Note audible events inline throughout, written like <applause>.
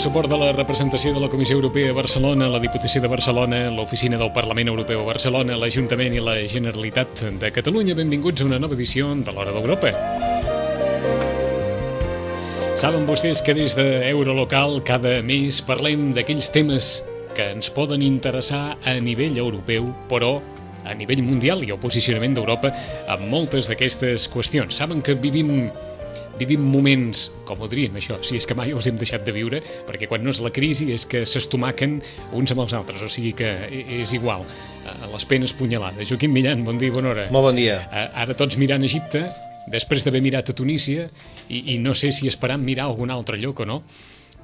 Suport de la representació de la Comissió Europea a Barcelona, la Diputació de Barcelona, l'Oficina del Parlament Europeu a Barcelona, l'Ajuntament i la Generalitat de Catalunya, benvinguts a una nova edició de l'Hora d'Europa. Saben vostès que des d'Eurolocal cada mes parlem d'aquells temes que ens poden interessar a nivell europeu, però a nivell mundial i el posicionament d'Europa amb moltes d'aquestes qüestions. Saben que vivim vivim moments, com ho diríem això, si és que mai els hem deixat de viure, perquè quan no és la crisi és que s'estomaquen uns amb els altres, o sigui que és igual, a les penes punyalades. Joaquim Millan, bon dia, bona hora. Molt bon dia. Ara tots mirant Egipte, després d'haver mirat a Tunísia, i, i no sé si esperant mirar algun altre lloc o no,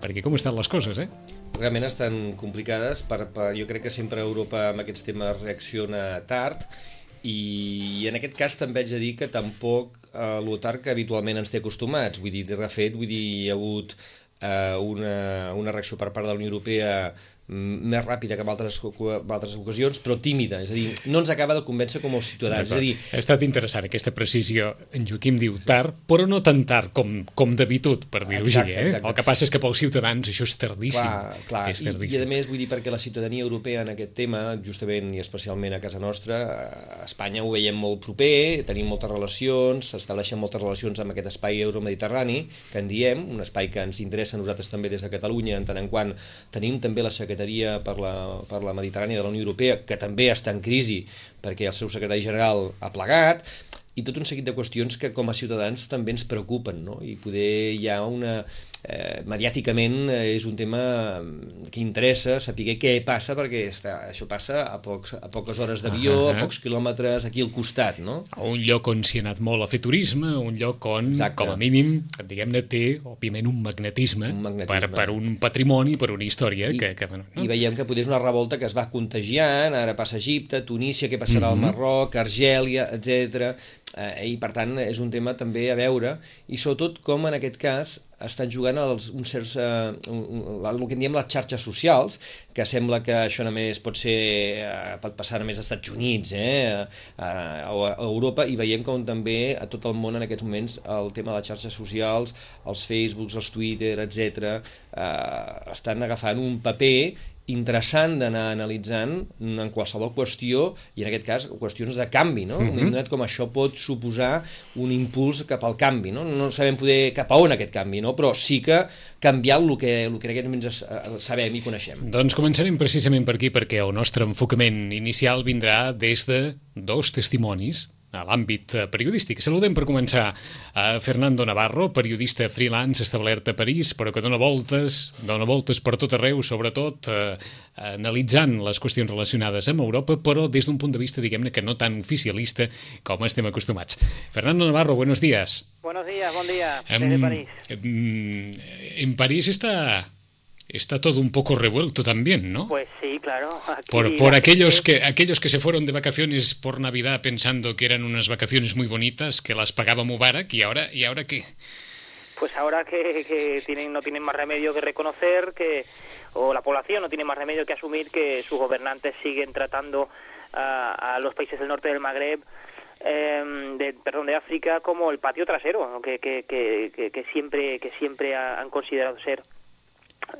perquè com estan les coses, eh? Realment estan complicades, per, per, jo crec que sempre Europa amb aquests temes reacciona tard, i en aquest cas també haig de dir que tampoc eh, que habitualment ens té acostumats, vull dir, de refet, vull dir, hi ha hagut eh, una, una reacció per part de la Unió Europea més ràpida que en altres, en altres ocasions, però tímida, és a dir, no ens acaba de convèncer com els ciutadans. És a dir... Ha estat interessant aquesta precisió. En Joaquim diu tard, però no tan tard com, com d'habitud, per dir-ho així. Eh? Exacte. El que passa és que pels ciutadans això és tardíssim. Clar, clar. És tardíssim. I, I a més vull dir perquè la ciutadania europea en aquest tema, justament i especialment a casa nostra, a Espanya ho veiem molt proper, tenim moltes relacions, s'estableixen moltes relacions amb aquest espai euromediterrani, que en diem, un espai que ens interessa a nosaltres també des de Catalunya, en tant en quant tenim també la secretaria Secretaria per la, per la Mediterrània de la Unió Europea, que també està en crisi perquè el seu secretari general ha plegat, i tot un seguit de qüestions que com a ciutadans també ens preocupen, no? i poder hi ha una... Eh, mediàticament eh, és un tema que interessa saber què passa, perquè està, això passa a, pocs, a poques hores d'avió, uh -huh. a pocs quilòmetres aquí al costat, no? A un lloc on s'hi ha anat molt a fer turisme, un lloc on, Exacte. com a mínim, diguem-ne, té, òbviament, un magnetisme, un magnetisme. Per, per un patrimoni, per una història I, que... que bueno, no? I veiem que potser és una revolta que es va contagiant, ara passa a Egipte, Tunísia, què passarà uh -huh. al Marroc, Argèlia, etc eh, i per tant és un tema també a veure i sobretot com en aquest cas estan jugant els, un certs, eh, un, el que en diem les xarxes socials, que sembla que això només pot ser, eh, pot passar només als Estats Units, eh, a, a, a Europa, i veiem com també a tot el món en aquests moments el tema de les xarxes socials, els Facebooks, els Twitter, etc, eh, estan agafant un paper interessant d'anar analitzant en qualsevol qüestió, i en aquest cas qüestions de canvi, no? Mm -hmm. com això pot suposar un impuls cap al canvi, no? No sabem poder cap a on aquest canvi, no? però sí que canviar el que, el que en aquest moments sabem i coneixem. Doncs començarem precisament per aquí, perquè el nostre enfocament inicial vindrà des de dos testimonis a l'àmbit eh, periodístic. Saludem per començar a Fernando Navarro, periodista freelance establert a París, però que dona voltes, dona voltes per tot arreu, sobretot eh, analitzant les qüestions relacionades amb Europa, però des d'un punt de vista, diguem-ne, que no tan oficialista com estem acostumats. Fernando Navarro, buenos días. Buenos días, bon dia, desde París. En París está está todo un poco revuelto también, ¿no? Pues sí, claro. por por aquellos que aquellos que se fueron de vacaciones por Navidad pensando que eran unas vacaciones muy bonitas, que las pagaba Mubarak y ahora y ahora qué? Pues ahora que, que tienen no tienen más remedio que reconocer que o la población no tiene más remedio que asumir que sus gobernantes siguen tratando a, a los países del norte del Magreb em, de, perdón, de África como el patio trasero que, que, que, que siempre que siempre han considerado ser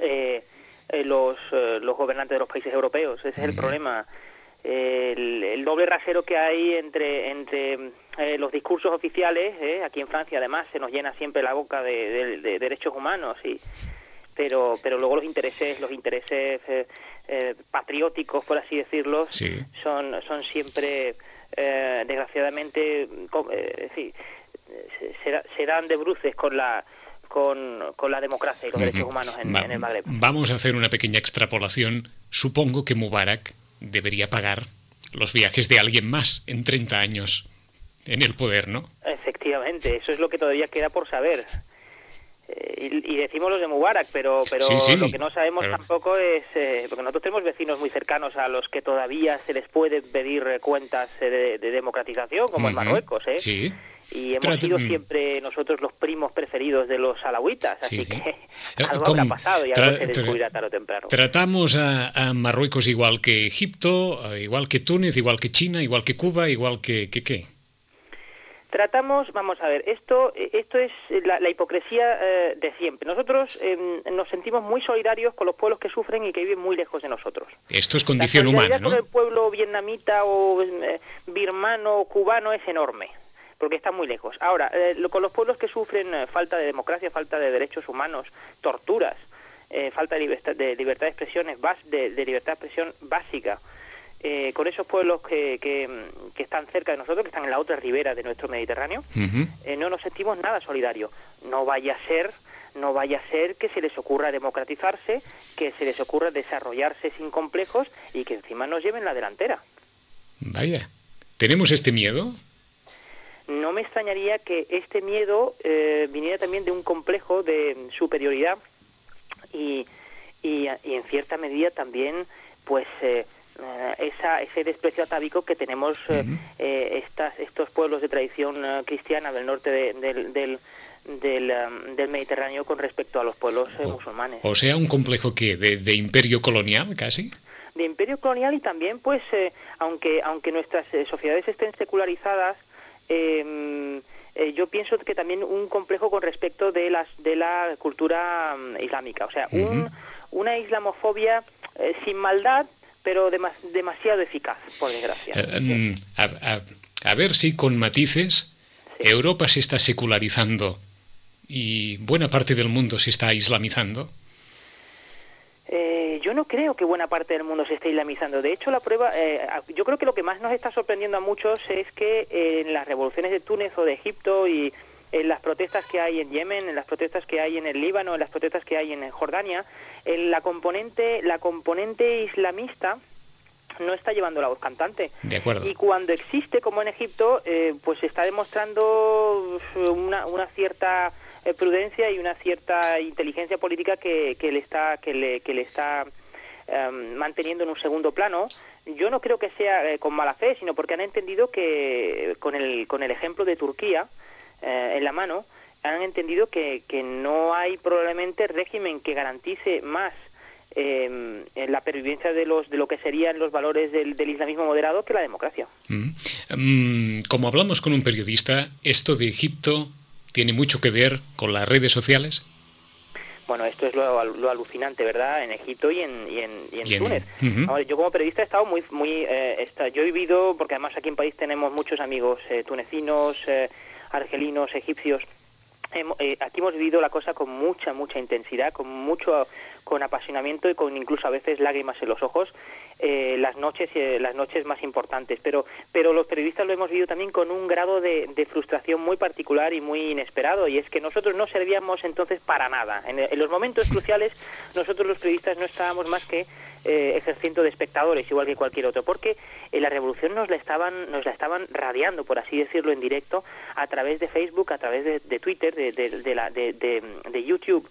eh, eh, los, eh, los gobernantes de los países europeos. Ese es el problema. El, doble rasero que hay entre, entre los discursos oficiales, aquí en Francia además se nos llena siempre la boca de, derechos humanos, y, pero, pero luego los intereses, los intereses patrióticos, por así decirlo, son, son siempre, desgraciadamente, se, dan de bruces con la con, con la democracia y los derechos humanos en, en, el Magreb. Vamos a hacer una pequeña extrapolación. Supongo que Mubarak debería pagar los viajes de alguien más en 30 años en el poder, ¿no? Efectivamente, eso es lo que todavía queda por saber. y, y, decimos los de Mubarak, pero, pero lo que no sabemos tampoco es, eh, porque nosotros tenemos vecinos muy cercanos a los que todavía se les puede pedir cuentas de, democratización, como en Marruecos, ¿eh? Sí. Y hemos sido mm. siempre nosotros los primos preferidos de los alawitas, así que <laughs> algo habrá pasado y algo se descubrirá tarde o temprano. Tratamos a, a, Marruecos igual que Egipto, igual que Túnez, igual que China, igual que Cuba, igual que... que ¿qué? Tratamos, vamos a ver, esto, esto es la, hipocresía eh, de siempre. Nosotros em, nos sentimos muy solidarios con los pueblos que sufren y que viven muy lejos de nosotros. Esto es condición humana, ¿no? el pueblo vietnamita o eh, birmano o cubano es enorme porque está muy lejos. Ahora, eh, con los pueblos que sufren falta de democracia, falta de derechos humanos, torturas, falta de libertad de, libertad de expresión, de, de libertad de expresión básica, eh, con esos pueblos que, que, están cerca de nosotros, que están en la otra ribera de nuestro Mediterráneo, eh, no nos sentimos nada solidarios. No vaya a ser no vaya a ser que se les ocurra democratizarse, que se les ocurra desarrollarse sin complejos y que encima nos lleven la delantera. Vaya, ¿tenemos este miedo? No me extrañaría que este miedo eh, viniera también de un complejo de superioridad y, y, en cierta medida también pues eh, eh, esa, ese desprecio atávico que tenemos eh, eh, estas, estos pueblos de tradición cristiana del norte del, del, um, del, Mediterráneo con respecto a los pueblos musulmanes. O sea, un complejo que de, imperio colonial casi. De imperio colonial y también, pues, aunque, aunque nuestras sociedades estén secularizadas, em, yo pienso que también un complejo con respecto de las de la cultura um, islámica, o sea, un, una islamofobia sin maldad, pero demasiado eficaz, por desgracia. Eh, mm, a, ver si con matices Europa se está secularizando y buena parte del mundo se está islamizando. Eh, yo no creo que buena parte del mundo se esté islamizando. De hecho, la prueba, eh, yo creo que lo que más nos está sorprendiendo a muchos es que en las revoluciones de Túnez o de Egipto y en las protestas que hay en Yemen, en las protestas que hay en el Líbano, en las protestas que hay en Jordania, la componente la componente islamista no está llevando la voz cantante. De acuerdo. Y cuando existe, como en Egipto, eh, pues está demostrando una, una cierta eh, prudencia y una cierta inteligencia política que, le está que le, está em, manteniendo en un segundo plano. Yo no creo que sea eh, con mala fe, sino porque han entendido que con el con el ejemplo de Turquía en la mano han entendido que, que no hay probablemente régimen que garantice más eh, la pervivencia de los de lo que serían los valores del, islamismo moderado que la democracia. Mm. Mm, como hablamos con un periodista, esto de Egipto tiene mucho que ver con las redes sociales. Bueno, esto es lo, alucinante, ¿verdad? En Egipto y en, y en, Túnez. yo como periodista he estado muy... muy eh, yo he vivido, porque además aquí en país tenemos muchos amigos eh, tunecinos, eh, argelinos, egipcios, eh, aquí hemos vivido la cosa con mucha, mucha intensidad, con mucho, con apasionamiento y con incluso a veces lágrimas en los ojos, eh, las noches, eh, las noches más importantes. Pero, pero los periodistas lo hemos vivido también con un grado de, frustración muy particular y muy inesperado, y es que nosotros no servíamos entonces para nada. en los momentos cruciales, nosotros los periodistas no estábamos más que eh, ejerciendo de espectadores igual que cualquier otro porque eh, la revolución nos la estaban nos la estaban radiando por así decirlo en directo a través de Facebook a través de, Twitter de, de, la, de, YouTube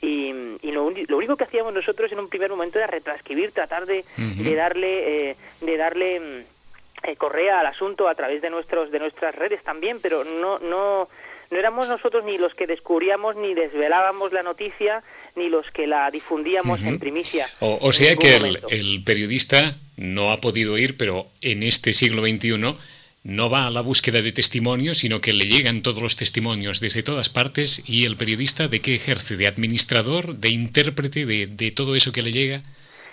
y, y lo, único que hacíamos nosotros en un primer momento era retranscribir tratar de, de darle eh, de darle mm, correa al asunto a través de nuestros de nuestras redes también pero no no no éramos nosotros ni los que descubríamos ni desvelábamos la noticia ni los que la difundíamos en primicia. O, sea que el, periodista no ha podido ir, pero en este siglo XXI no va a la búsqueda de testimonios, sino que le llegan todos los testimonios desde todas partes y el periodista de qué ejerce, de administrador, de intérprete, de, todo eso que le llega.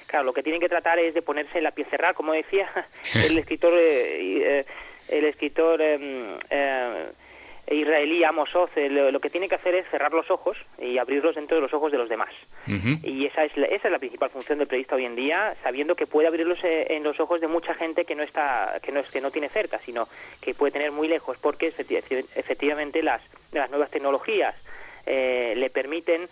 Claro, lo que tienen que tratar es de ponerse en la pieza cerrada, como decía <laughs> el escritor, eh, eh, el escritor em, eh, israelí Amos Oz lo, que tiene que hacer es cerrar los ojos y abrirlos dentro de los ojos de los demás. Y esa es, la, esa es la principal función del periodista hoy en día, sabiendo que puede abrirlos eh, en los ojos de mucha gente que no está que no es que no tiene cerca, sino que puede tener muy lejos, porque efectivamente las, las nuevas tecnologías eh, le permiten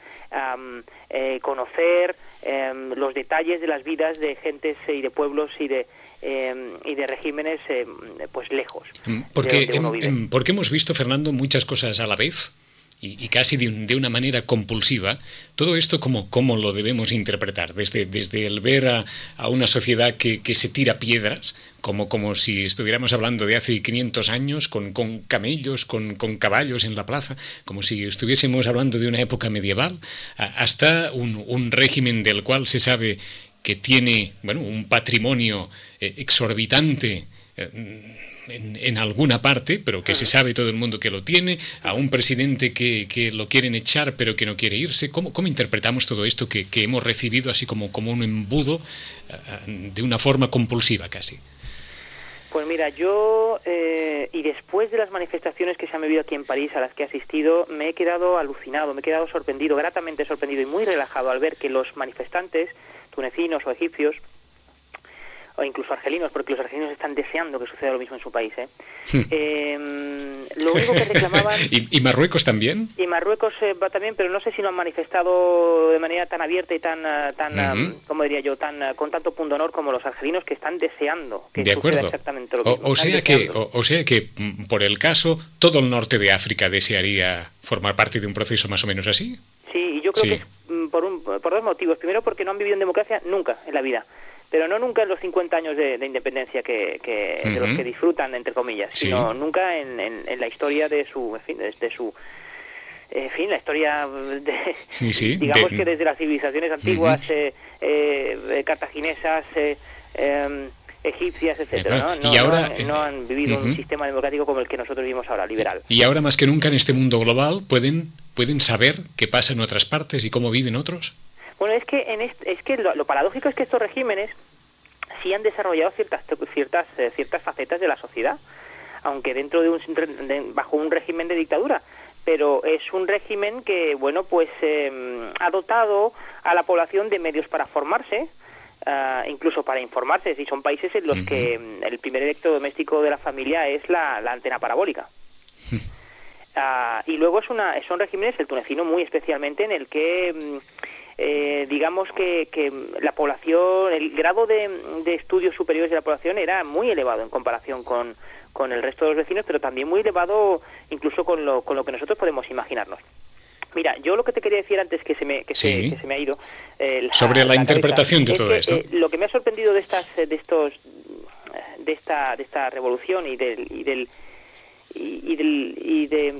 eh, conocer em, los detalles de las vidas de gentes y de pueblos y de Em, y de regímenes em, pues lejos. Mm, porque, porque hemos visto, Fernando, muchas cosas a la vez y, casi de, una manera compulsiva, todo esto cómo, cómo lo debemos interpretar, desde, desde el ver a, una sociedad que, se tira piedras, como, como si estuviéramos hablando de hace 500 años, con, con camellos, con, con, caballos en la plaza, como si estuviésemos hablando de una época medieval, hasta un, un régimen del cual se sabe que tiene bueno, un patrimonio eh, exorbitante eh, en, alguna parte, pero que se sabe todo el mundo que lo tiene, a un presidente que, que lo quieren echar pero que no quiere irse. ¿Cómo, cómo interpretamos todo esto que, que, hemos recibido así como, como un embudo eh, de una forma compulsiva casi? Pues mira, yo, y después de las manifestaciones que se han vivido aquí en París, a las que he asistido, me he quedado alucinado, me he quedado sorprendido, gratamente sorprendido y muy relajado al ver que los manifestantes tunecinos o egipcios o incluso argelinos, porque los argelinos están deseando que suceda lo mismo en su país. ¿eh? Hmm. Em, lo único que <laughs> reclamaban... ¿Y, Marruecos también? Y Marruecos eh, va también, pero no sé si lo han manifestado de manera tan abierta y tan, eh, tan como diría yo, tan con tanto punto honor como los argelinos que están deseando que suceda exactamente lo mismo. O, sea que, o, sea que, por el caso, todo el norte de África desearía formar parte de un proceso más o menos así. Sí, y yo creo que mm, por, un, por dos motivos. Primero, porque no han vivido en democracia nunca en la vida. Pero no nunca en los 50 años de, independencia que, de los que disfrutan, entre comillas, sino nunca en, en, la historia de su, en fin, de, su, en fin, la historia de, digamos que desde las civilizaciones antiguas, eh, eh, cartaginesas, eh, em, egipcias, etcétera, ¿no? y ahora, no, han vivido un sistema democrático como el que nosotros vivimos ahora, liberal. Y ahora más que nunca en este mundo global pueden pueden saber qué pasa en otras partes y cómo viven otros. Bueno, es que, en es que lo, paradójico es que estos regímenes sí han desarrollado ciertas, ciertas, eh, ciertas facetas de la sociedad, aunque dentro de un, bajo un régimen de dictadura. Pero es un régimen que, bueno, pues em, ha dotado a la población de medios para formarse, ah, incluso para informarse. Si son países en los que el primer electrodoméstico de la familia es la, antena parabólica. Ah, y luego es una, son regímenes, el tunecino muy especialmente, en el que em, eh, digamos que, que, la población, el grado de, estudios superiores de la población era muy elevado en comparación con, con el resto de los vecinos, pero también muy elevado incluso con lo, con lo que nosotros podemos imaginarnos. Mira, yo lo que te quería decir antes que se me, que se, me ha ido... Eh, Sobre la, interpretación de todo esto. Eh, lo que me ha sorprendido de estas de estos de esta de esta revolución y del y del y, del, y de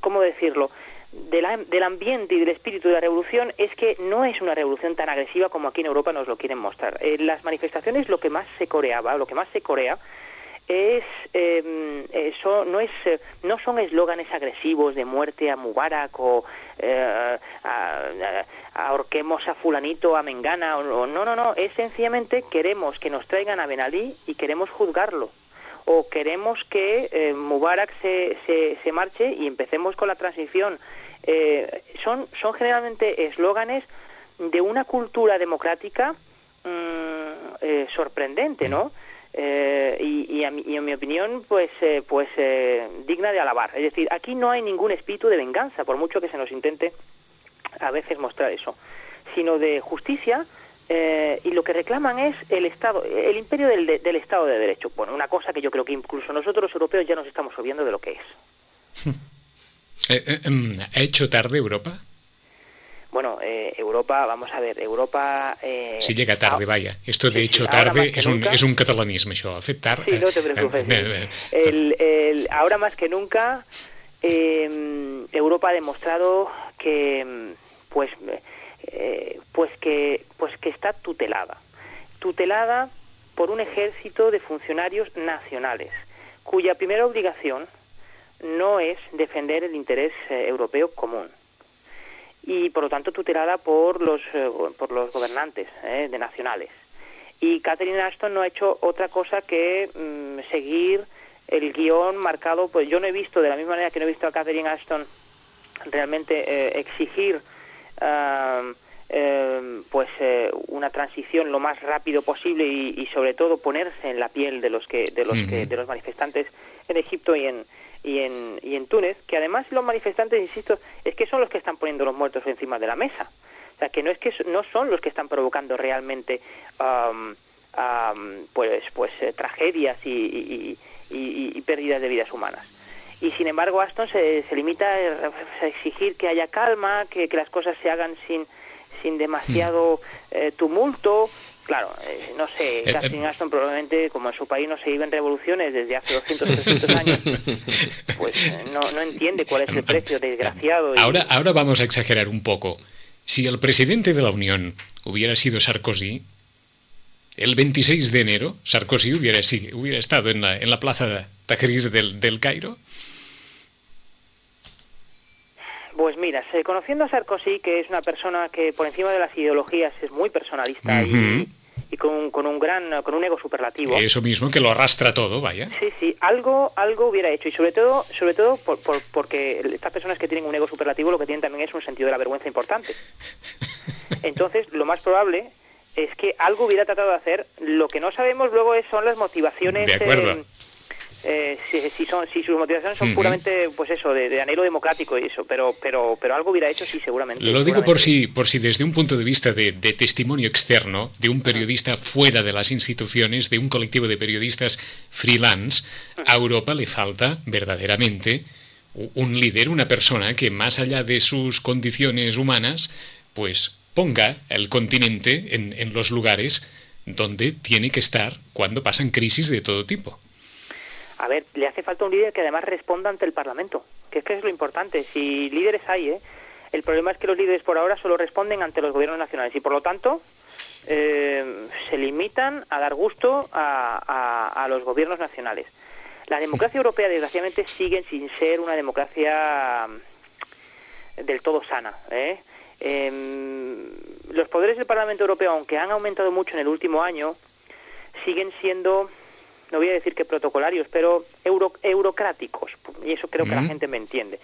cómo decirlo del ambiente y del espíritu de la revolución es que no es una revolución tan agresiva como aquí en Europa nos lo quieren mostrar. En las manifestaciones lo que más se coreaba, lo que más se corea, es em, no es eh, no son eslóganes agresivos de muerte a Mubarak o eh, ahorquemos a fulanito a Mengana o, no no no es sencillamente queremos que nos traigan a Ben Ali y queremos juzgarlo o queremos que eh, Mubarak se, se, se, marche y empecemos con la transición. Eh, son, son generalmente eslóganes de una cultura democrática mm, eh, sorprendente, ¿no? y, y, en mi opinión, pues, pues digna de alabar. Es decir, aquí no hay ningún espíritu de venganza, por mucho que se nos intente a veces mostrar eso, sino de justicia, eh, y lo que reclaman es el Estado, el imperio del, del, Estado de Derecho. Bueno, una cosa que yo creo que incluso nosotros los europeos ya nos estamos olvidando de lo que es. <laughs> Eh, eh, em, ¿Ha hecho tarde Europa? Bueno, Europa, vamos a ver, Europa... si llega tarde, vaya. Esto de hecho tarde es un, es un catalanismo, eso, hace tarde. Sí, no te preocupes. el, el, ahora más que nunca, em, Europa ha demostrado que, em, pues eh, pues que pues que está tutelada. Tutelada por un ejército de funcionarios nacionales cuya primera obligación no es defender el interés eh, europeo común. Y por lo tanto tutelada por los eh, por los gobernantes de nacionales. Y Catherine Ashton no ha hecho otra cosa que mm, seguir el guion marcado. Pues yo no he visto de la misma manera que no he visto a Catherine Ashton realmente exigir eh, pues eh, una transición lo más rápido posible y, sobre todo ponerse en la piel de los que de los que de los manifestantes en Egipto y en y en, y en Túnez que además los manifestantes insisto es que son los que están poniendo los muertos encima de la mesa. O sea que no es que no son los que están provocando realmente pues pues eh, tragedias y, y, y, pérdidas de vidas humanas y sin embargo Aston se, se limita a exigir que haya calma, que, que las cosas se hagan sin, sin demasiado eh, tumulto. Claro, eh, no sé, Eh, Catherine eh. Aston probablemente, como en su país no se viven revoluciones desde hace 200 300 años, <laughs> pues eh, no, no entiende cuál es el precio, desgraciado. y- Ahora, ahora vamos a exagerar un poco. Si el presidente de la Unión hubiera sido Sarkozy, el 26 de enero Sarkozy hubiera, sí, hubiera estado en la, en la plaza Tahrir del, del Cairo. Pues mira, conociendo a Sarkozy, que es una persona que por encima de las ideologías es muy personalista y, y con, un- con un gran, con un ego superlativo. Eso mismo, que lo arrastra todo, vaya. Sí, sí, algo, algo hubiera hecho y sobre todo, sobre todo por, por- porque estas personas que tienen un ego superlativo lo que tienen también es un sentido de la vergüenza importante. Entonces, lo más probable es que algo hubiera tratado de hacer. Lo que no sabemos luego es, son las motivaciones. De acuerdo. eh, eh, si, si son si sus motivaciones son puramente pues eso de, de anhelo democrático y eso pero pero pero algo hubiera hecho sí seguramente Lo digo por si, por si desde un punto de vista de, de testimonio externo, de un periodista fuera de las instituciones, de un colectivo de periodistas freelance, a Europa le falta verdaderamente un líder, una persona que más allá de sus condiciones humanas, pues ponga el continente en, en los lugares donde tiene que estar cuando pasan crisis de todo tipo. A ver, le hace falta un líder que además responda ante el Parlamento, que es que es lo importante. Si líderes hay, ¿eh? el problema es que los líderes por ahora solo responden ante los gobiernos nacionales y por lo tanto eh, se limitan a dar gusto a, a- a los gobiernos nacionales. La democracia europea, desgraciadamente, sigue sin ser una democracia mm, del todo sana. ¿eh? Em, los poderes del Parlamento Europeo, aunque han aumentado mucho en el último año, siguen siendo, no voy a decir que protocolarios, pero euro- eurocráticos. Y eso creo que la gente me entiende.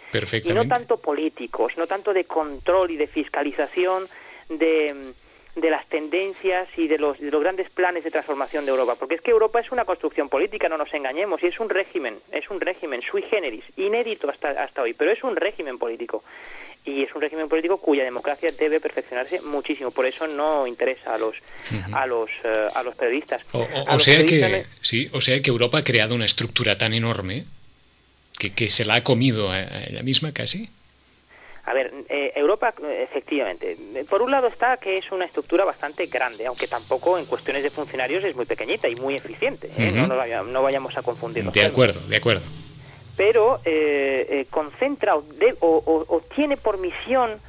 Y no tanto políticos, no tanto de control y de fiscalización de, de las tendencias y de los, de los grandes planes de transformación de Europa. Porque es que Europa es una construcción política, no nos engañemos, y es un régimen, es un régimen sui generis, inédito hasta, hasta hoy, pero es un régimen político. Y es un régimen político cuya democracia debe perfeccionarse muchísimo. Por eso no interesa a los, a los, eh, a los periodistas. O, o- A o los sea periodistas que, le- sí, o sea que Europa ha creado una estructura tan enorme que, que se la ha comido a, a ella misma casi. A ver, eh, Europa, efectivamente. Por un lado está que es una estructura bastante grande, aunque tampoco en cuestiones de funcionarios es muy pequeñita y muy eficiente. ¿eh? No, vaya- no vayamos a confundir. los De acuerdo, de acuerdo. Pero eh, eh, concentra o, de- o- tiene por misión,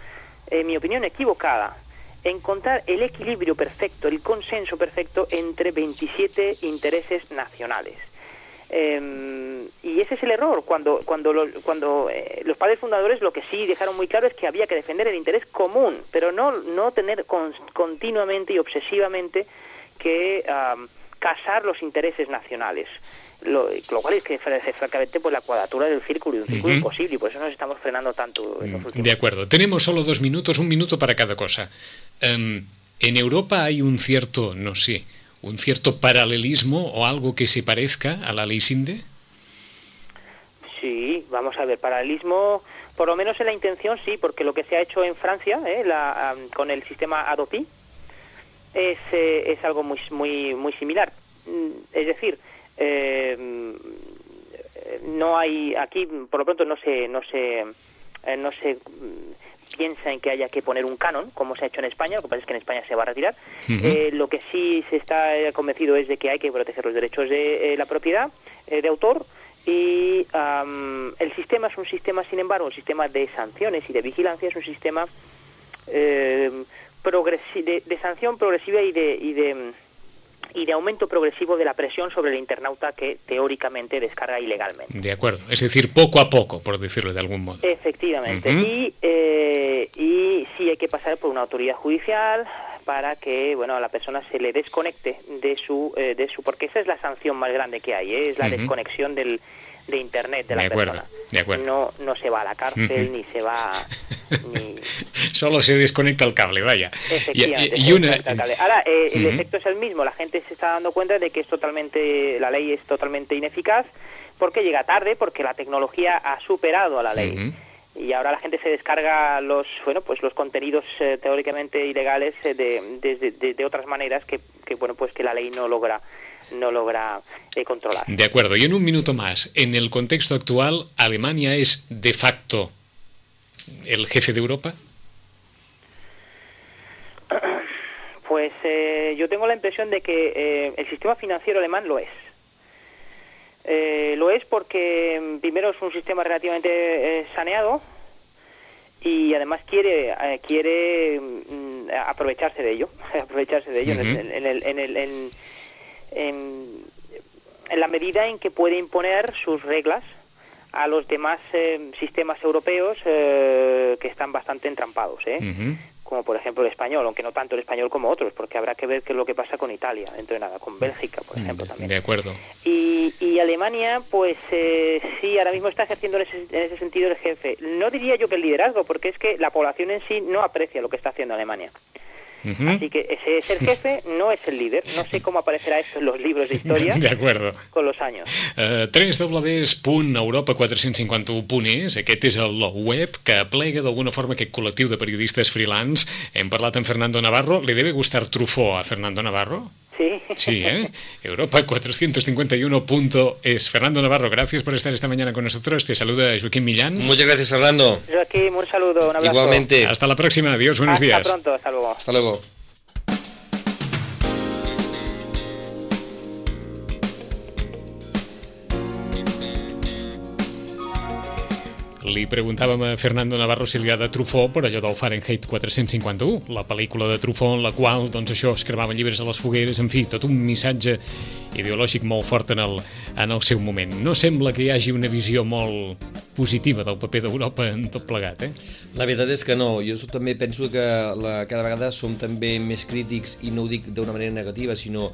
en mi opinión equivocada, encontrar el equilibrio perfecto, el consenso perfecto entre 27 intereses nacionales. Eh, y ese es el error. Cuando, cuando, lo- cuando eh, los padres fundadores lo que sí dejaron muy claro es que había que defender el interés común, pero no, no tener con- continuamente y obsesivamente que am, casar los intereses nacionales. Lo, lo cual es que es francamente pues la cuadratura del círculo y un círculo Ujú. imposible y por eso nos estamos frenando tanto en los últimos De acuerdo. Tenemos solo dos minutos, un minuto para cada cosa. Em, en Europa hay un cierto, no sé, un cierto paralelismo o algo que se parezca a la ley Sinde. Sí, vamos a ver, paralelismo, por lo menos en la intención sí, porque lo que se ha hecho en Francia ¿eh? la, am, con el sistema Adopi es, eh, es algo muy, muy, muy similar. Mm, Es decir, eh, no hay aquí, por lo pronto no se, no se, eh, no se mm, piensa en que haya que poner un canon, como se ha hecho en España, lo que pasa es que en España se va a retirar. Eh, lo que sí se está eh, convencido es de que hay que proteger los derechos de eh, la propiedad, eh, de autor, y el sistema es un sistema, sin embargo, un sistema de sanciones y de vigilancia, es un sistema eh, progresi- de, de sanción progresiva y de, y de y de aumento progresivo de la presión sobre el internauta que teóricamente descarga ilegalmente. De acuerdo. Es decir, poco a poco, por decirlo de algún modo. Efectivamente. Y, eh, y sí hay que pasar por una autoridad judicial para que bueno a la persona se le desconecte de su eh, de su porque esa es la sanción más grande que hay ¿eh? es la desconexión del de internet de la acuerdo, persona de acuerdo. no no se va a la cárcel ni se va ni <laughs> Solo se desconecta el cable, vaya. Y, Efectivamente, y- y una. Ahora, eh, el efecto es el mismo. La gente se está dando cuenta de que es totalmente, la ley es totalmente ineficaz porque llega tarde, porque la tecnología ha superado a la ley. Y ahora la gente se descarga los, bueno, pues los contenidos eh, teóricamente ilegales eh, de, de, de- de otras maneras que, que, bueno, pues que la ley no logra no logra eh, controlar. De acuerdo. Y en un minuto más, en el contexto actual, ¿Alemania es de facto el jefe de Europa? <clears throat> Pues eh, yo tengo la impresión de que eh, el sistema financiero alemán lo es. Eh, lo es porque mm, primero es un sistema relativamente eh, saneado y además quiere quiere mm, aprovecharse de ello, <laughs> aprovecharse de ello en, el- en, el- en el- en- en- en la medida en que puede imponer sus reglas a los demás eh, sistemas europeos eh, que están bastante entrampados, ¿eh? Como por ejemplo el español, aunque no tanto el español como otros, porque habrá que ver qué es lo que pasa con Italia, dentro de nada, con Bélgica, por ejemplo, también. De acuerdo. Y, y Alemania, pues eh, sí, ahora mismo está ejerciendo en ese, en ese sentido el jefe. No diría yo que el liderazgo, porque es que la población en sí no aprecia lo que está haciendo Alemania. Ujú. Así que ese es el jefe, no es el líder. No sé cómo aparecerá esto en los libros de historia <laughs> De acuerdo. con los años. Uh, www.europa451.es Aquest és el web que aplega d'alguna forma aquest col·lectiu de periodistes freelance. Hem parlat amb Fernando Navarro. ¿Le debe gustar Truffaut a Fernando Navarro? Sí. Sí, ¿eh? Europa451.es. Fernando Navarro, gracias por estar esta mañana con nosotros. Te saluda Joaquín Millán. Muchas gracias, Fernando. Joaquín, un saludo, un abrazo. Igualmente. Hasta la próxima. Adiós, buenos Hasta días. pronto, hasta luego. Hasta luego. Li preguntàvem a Fernando Navarro si li agrada Truffaut per allò del Fahrenheit 451, la pel·lícula de Truffaut en la qual doncs, això es cremaven llibres a les fogueres, en fi, tot un missatge ideològic molt fort en el, en el seu moment. No sembla que hi hagi una visió molt positiva del paper d'Europa en tot plegat, eh? La veritat és que no, jo també penso que la, cada vegada som també més crítics i no ho dic d'una manera negativa, sinó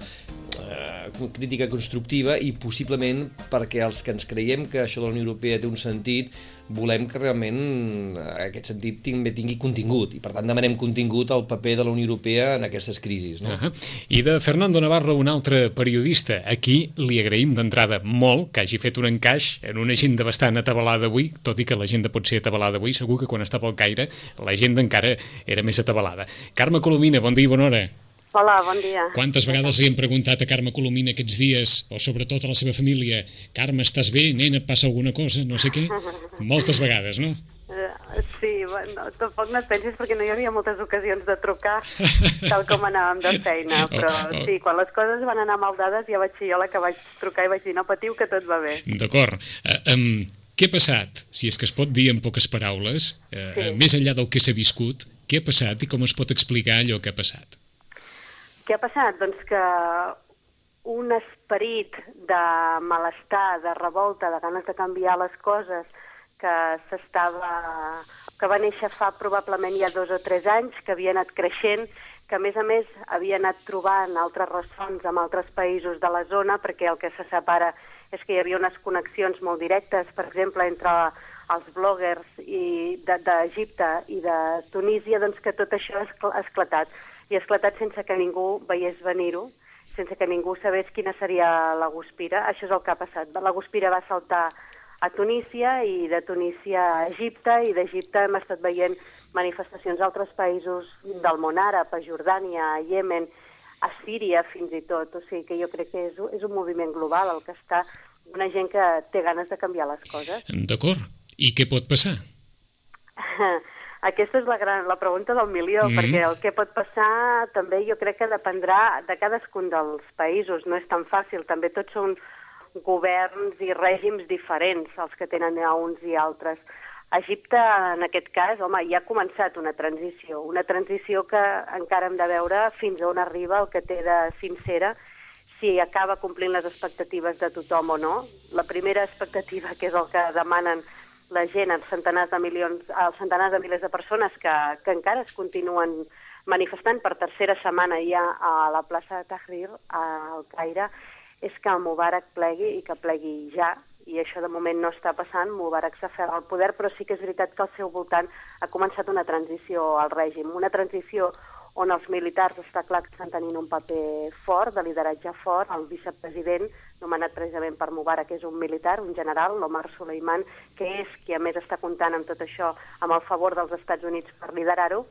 eh, crítica constructiva i possiblement perquè els que ens creiem que això de la Unió Europea té un sentit volem que realment eh, aquest sentit també tingui contingut i per tant demanem contingut al paper de la Unió Europea en aquestes crisis. No? Uh -huh. I de Fernando Navarro, un altre periodista. Aquí li agraïm d'entrada molt que hagi fet un encaix en una agenda bastant atabalada avui, tot i que l'agenda pot ser atabalada avui, segur que quan estava al Caire l'agenda encara era més atabalada. Carme Colomina, bon dia i bona hora. Hola, bon dia. Quantes vegades li hem preguntat a Carme Colomina aquests dies, o sobretot a la seva família, Carme, estàs bé? Nena, et passa alguna cosa? No sé què? Moltes vegades, no? Eh, sí, bueno, tampoc no et pensis perquè no hi havia moltes ocasions de trucar tal com anàvem de feina, <laughs> però Oh, oh. sí, quan les coses van anar mal dades ja vaig ser jo la que vaig trucar i vaig dir no patiu que tot va bé. D'acord. Uh, um, què ha passat, si és que es pot dir en poques paraules, uh, Sí. sí. més enllà del que s'ha viscut, què ha passat i com es pot explicar allò que ha passat? Què ha passat? Doncs que un esperit de malestar, de revolta, de ganes de canviar les coses que s'estava que va néixer fa probablement ja dos o tres anys, que havia anat creixent, que a més a més havia anat trobant altres ressons amb altres països de la zona, perquè el que se separa és que hi havia unes connexions molt directes, per exemple, entre els bloggers i de- d'Egipte i de Tunísia, doncs que tot això ha escl- ha esclatat. I ha esclatat sense que ningú veiés venir-ho, sense que ningú sabés quina seria la guspira. Això és el que ha passat. La guspira va saltar a Tunísia i de Tunísia a Egipte i d'Egipte hem estat veient manifestacions a altres països del món àrab, a Jordània, a Iemen, a Síria fins i tot. O sigui que jo crec que és, un- és un moviment global el que està una gent que té ganes de canviar les coses. D'acord. I què pot passar? <laughs> Aquesta és la, gran, la pregunta del milió, mm. perquè el que pot passar també jo crec que dependrà de cadascun dels països, no és tan fàcil, també tots són governs i règims diferents els que tenen a uns i altres. Egipte, en aquest cas, home, ja ha començat una transició, una transició que encara hem de veure fins on arriba el que té de sincera, si acaba complint les expectatives de tothom o no. La primera expectativa, que és el que demanen la gent, els centenars de milions, els centenars de milers de persones que, que encara es continuen manifestant per tercera setmana ja a la plaça de Tahrir, al Caire, és que Mubarak plegui i que plegui ja, i això de moment no està passant, Mubarak s'aferra al poder, però sí que és veritat que al seu voltant ha començat una transició al règim, una transició on els militars està clar que estan tenint un paper fort, de lideratge fort, el vicepresident, nomenat precisament per Mubarak, és un militar, un general, l'Omar Suleiman, que és qui a més està comptant amb tot això, amb el favor dels Estats Units per liderar-ho,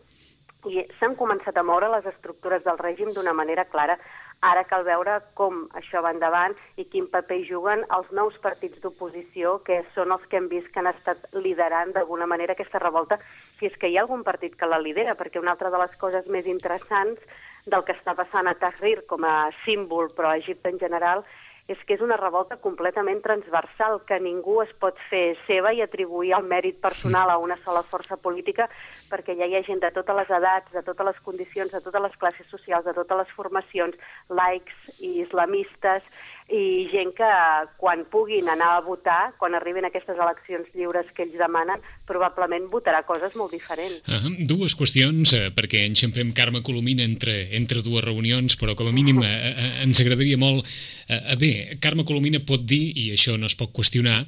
i s'han començat a moure les estructures del règim d'una manera clara. Ara cal veure com això va endavant i quin paper juguen els nous partits d'oposició, que són els que hem vist que han estat liderant d'alguna manera aquesta revolta, si és que hi ha algun partit que la lidera, perquè una altra de les coses més interessants del que està passant a Tahrir com a símbol, però a Egipte en general, és que és una revolta completament transversal, que ningú es pot fer seva i atribuir el mèrit personal a una sola força política, perquè ja hi ha gent de totes les edats, de totes les condicions, de totes les classes socials, de totes les formacions, laics i islamistes, i gent que quan puguin anar a votar, quan arribin aquestes eleccions lliures que ells demanen, probablement votarà coses molt diferents. Uh -huh. Dues qüestions, eh, perquè enxampem Carme Colomina entre, entre dues reunions, però com a mínim eh, eh, ens agradaria molt... Eh, bé, Carme Colomina pot dir, i això no es pot qüestionar,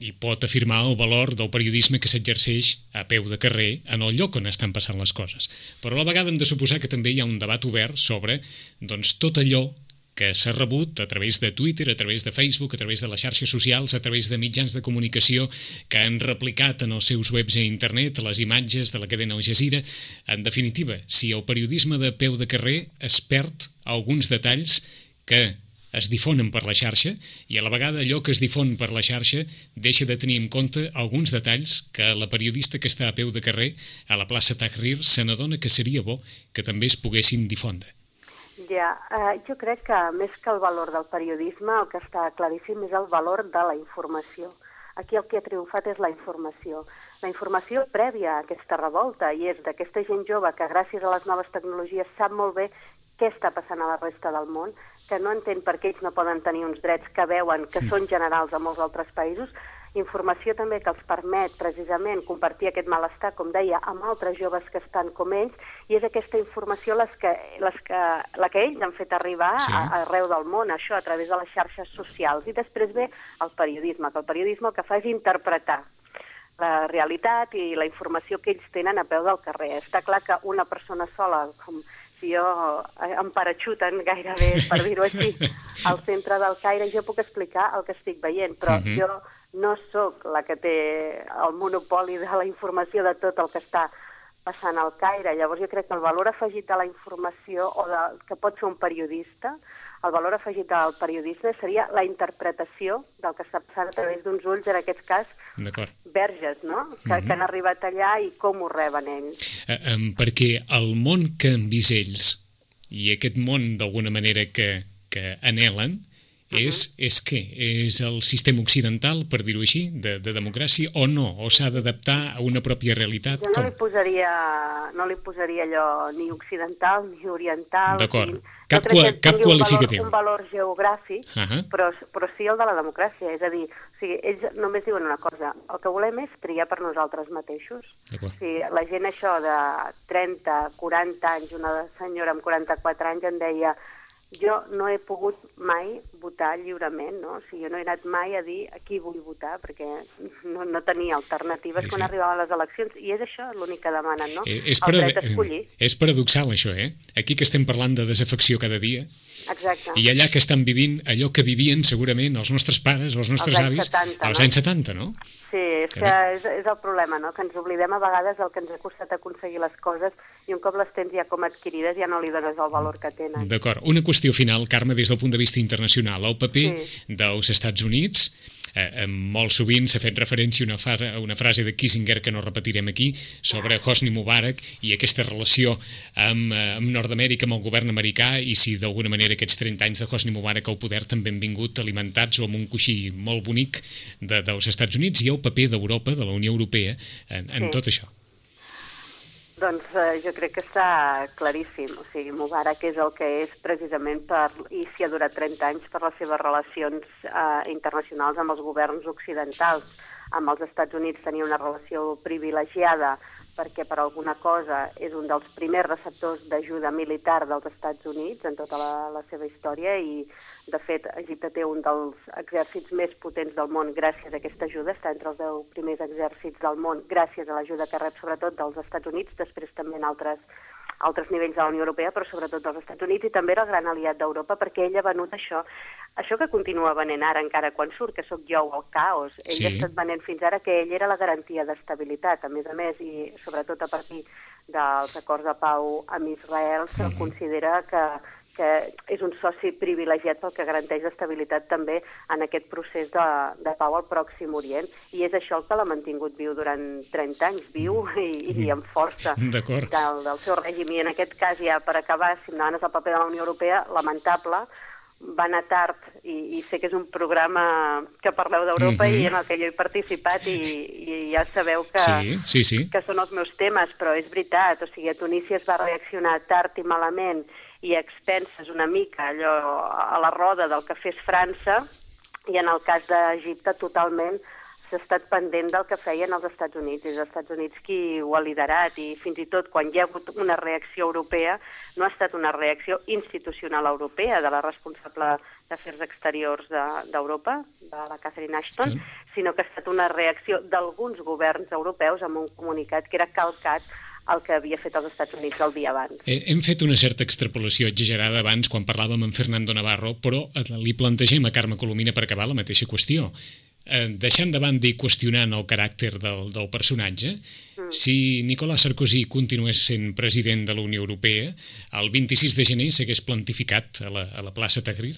i pot afirmar el valor del periodisme que s'exerceix a peu de carrer en el lloc on estan passant les coses. Però a la vegada hem de suposar que també hi ha un debat obert sobre doncs, tot allò que s'ha rebut a través de Twitter, a través de Facebook, a través de les xarxes socials, a través de mitjans de comunicació que han replicat en els seus webs a internet les imatges de la cadena Al Jazeera. En definitiva, si el periodisme de peu de carrer es perd alguns detalls que es difonen per la xarxa i a la vegada allò que es difon per la xarxa deixa de tenir en compte alguns detalls que la periodista que està a peu de carrer a la plaça Tahrir se n'adona que seria bo que també es poguessin difondre. Ja, eh, jo crec que més que el valor del periodisme, el que està claríssim és el valor de la informació. Aquí el que ha triomfat és la informació. La informació prèvia a aquesta revolta i és d'aquesta gent jove que gràcies a les noves tecnologies sap molt bé què està passant a la resta del món, que no entén per què ells no poden tenir uns drets que veuen que sí. són generals a molts altres països, informació també que els permet precisament compartir aquest malestar, com deia, amb altres joves que estan com ells, i és aquesta informació les que, les que, la que ells han fet arribar sí. a, arreu del món, això a través de les xarxes socials. I després ve el periodisme, que el periodisme el que fa és interpretar la realitat i la informació que ells tenen a peu del carrer. Està clar que una persona sola, com si jo eh, em paraxuten gairebé, per dir-ho així, <laughs> al centre del Caire, jo puc explicar el que estic veient, però uh mhm. -huh. jo no sóc la que té el monopoli de la informació de tot el que està passant al Caire. Llavors jo crec que el valor afegit de la informació o de, que pot fer un periodista, el valor afegit del periodisme seria la interpretació del que està passant a través d'uns ulls, en aquest cas, verges, no? Que, mm -hmm. que han arribat allà i com ho reben ells. Eh, eh, perquè el món que han vist ells i aquest món d'alguna manera que, que anelen, -huh. és, és què? És el sistema occidental, per dir-ho així, de, de democràcia, o no? O s'ha d'adaptar a una pròpia realitat? Jo no li, posaria, no li posaria allò ni occidental ni oriental. D'acord. Cap, no qua, cap qualificatiu. Un valor, un valor geogràfic, uh -huh. però, però sí el de la democràcia. És a dir, o sigui, ells només diuen una cosa, el que volem és triar per nosaltres mateixos. O sigui, la gent això de 30, 40 anys, una senyora amb 44 anys em deia jo no he pogut mai votar lliurement, no? O sigui, jo no he anat mai a dir a qui vull votar, perquè no, no tenia alternatives sí, quan arribaven les eleccions, i és això l'únic que demanen, no? Eh, és, dret d'escollir. És paradoxal, això, eh? Aquí que estem parlant de desafecció cada dia, Exacte. I allà que estan vivint allò que vivien segurament els nostres pares els nostres els avis 70, als no? anys 70, no? Sí, és que, que és, és el problema, no? que ens oblidem a vegades el que ens ha costat aconseguir les coses i un cop les tens ja com adquirides ja no li dones el valor que tenen. D'acord. Una qüestió final, Carme, des del punt de vista internacional. El paper sí. dels Estats Units eh, molt sovint s'ha fet referència a una, fa una frase de Kissinger que no repetirem aquí, sobre Hosni Mubarak i aquesta relació amb, eh, amb Nord-Amèrica, amb el govern americà, i si d'alguna manera aquests 30 anys de Hosni Mubarak al poder també han vingut alimentats o amb un coixí molt bonic de, dels Estats Units i el paper d'Europa, de la Unió Europea, en, en sí. tot això. Doncs eh, jo crec que està claríssim. O sigui, Mubarak és el que és precisament per, i s'hi ha durat 30 anys per les seves relacions eh, internacionals amb els governs occidentals. Amb els Estats Units tenia una relació privilegiada perquè per alguna cosa és un dels primers receptors d'ajuda militar dels Estats Units en tota la, la seva història i, de fet, Egipte té un dels exèrcits més potents del món gràcies a aquesta ajuda, està entre els 10 primers exèrcits del món gràcies a l'ajuda que rep sobretot dels Estats Units, després també en altres altres nivells de la Unió Europea, però sobretot dels Estats Units, i també era el gran aliat d'Europa, perquè ell ha venut això, això que continua venent ara encara quan surt, que sóc jo el caos, ell sí. ha estat venent fins ara que ell era la garantia d'estabilitat, a més a més, i sobretot a partir dels acords de pau amb Israel, se'l uh -huh. considera que, que és un soci privilegiat pel que garanteix estabilitat també en aquest procés de, de pau al Pròxim Orient. I és això el que l'ha mantingut viu durant 30 anys, viu i, i amb força <laughs> del, del seu règim. I en aquest cas, ja per acabar, si em demanes el paper de la Unió Europea, lamentable, va anar tard i, i sé que és un programa que parleu d'Europa mm -hmm. i en el que jo he participat i, i ja sabeu que, Sí, sí, sí. que són els meus temes, però és veritat, o sigui, a Tunísia es va reaccionar tard i malament i a expenses una mica allò a la roda del que fes França i en el cas d'Egipte totalment s'ha estat pendent del que feien els Estats Units. És els Estats Units qui ho ha liderat i fins i tot quan hi ha hagut una reacció europea no ha estat una reacció institucional europea de la responsable d'Afers Exteriors de- d'Europa, de, la Catherine Ashton, Sí. sinó que ha estat una reacció d'alguns governs europeus amb un comunicat que era calcat el que havia fet els Estats Units el dia abans. Eh, Hem fet una certa extrapolació exagerada abans quan parlàvem amb Fernando Navarro, però li plantegem a Carme Colomina per acabar la mateixa qüestió. Eh, deixant de banda i qüestionant el caràcter del, del personatge, Mm. si Nicolas Sarkozy continués sent president de la Unió Europea, el 26 de gener s'hagués plantificat a la, a la plaça Tahrir?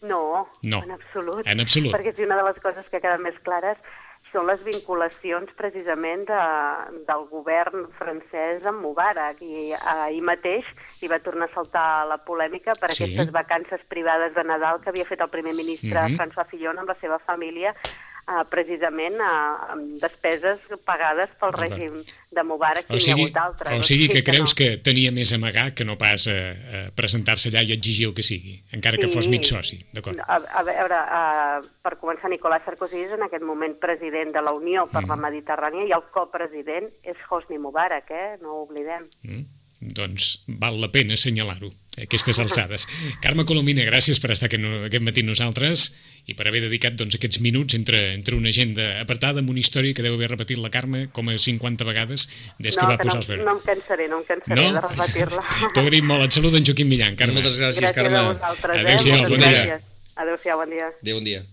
No, No, en absolut. en absolut. Perquè si una de les coses que queden més clares són les vinculacions precisament de, del govern francès amb Mubarak i ahir mateix hi va tornar a saltar la polèmica per Sí. aquestes vacances privades de Nadal que havia fet el primer ministre Mhm. François Fillon amb la seva família eh, precisament eh, amb despeses pagades pel règim de Mubarak O i n'hi ha sigui, hagut altres. o sigui que Sí creus no. que tenia més a amagar que no pas a, a presentar-se allà i exigir el que sigui, encara que fos mig soci, d'acord? A, a veure, uh, per començar, Nicolás Sarkozy és en aquest moment president de la Unió per Mm. la Mediterrània i el copresident és Hosni Mubarak, eh? no ho oblidem. Mm? Doncs val la pena assenyalar-ho, a aquestes alçades. Carme Colomina, gràcies per estar aquest, aquest matí amb nosaltres i per haver dedicat doncs, aquests minuts entre, entre una agenda apartada amb una història que deu haver repetit la Carme com a 50 vegades des que no, va que posar no, els veure. no em cansaré, no em cansaré de repetir-la. T'ho agraïm molt. Et saluda en Joaquim Millan, Carme. Moltes gràcies, gràcies Carme. a vosaltres, Adéu-siau, eh? Bon dia. gràcies. Adéu-siau, bon dia. Adéu, bon dia.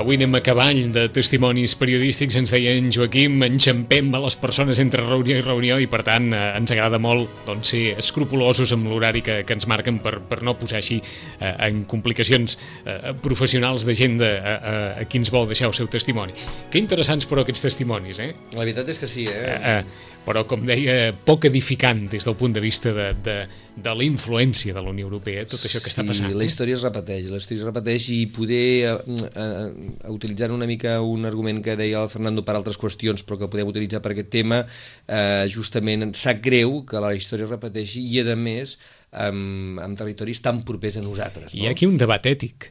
Avui anem a cavall de testimonis periodístics, ens deia en Joaquim, enxampem a les persones entre reunió i reunió i per tant eh, ens agrada molt doncs, ser escrupulosos amb l'horari que, que ens marquen per, per no posar així eh, en complicacions eh, professionals de gent de, a, a, a qui ens vol deixar el seu testimoni. Que interessants però aquests testimonis, eh? La veritat és que sí, eh? eh, eh però com deia, poc edificant des del punt de vista de, de, de la influència de la Unió Europea, tot això que està passant. Sí, la eh? història es repeteix, la història es repeteix i poder, eh, eh, utilitzant una mica un argument que deia el Fernando per altres qüestions, però que podem utilitzar per aquest tema, eh, justament sap greu que la història es repeteixi i, a més, amb, amb territoris tan propers a nosaltres. No? Hi ha aquí un debat ètic.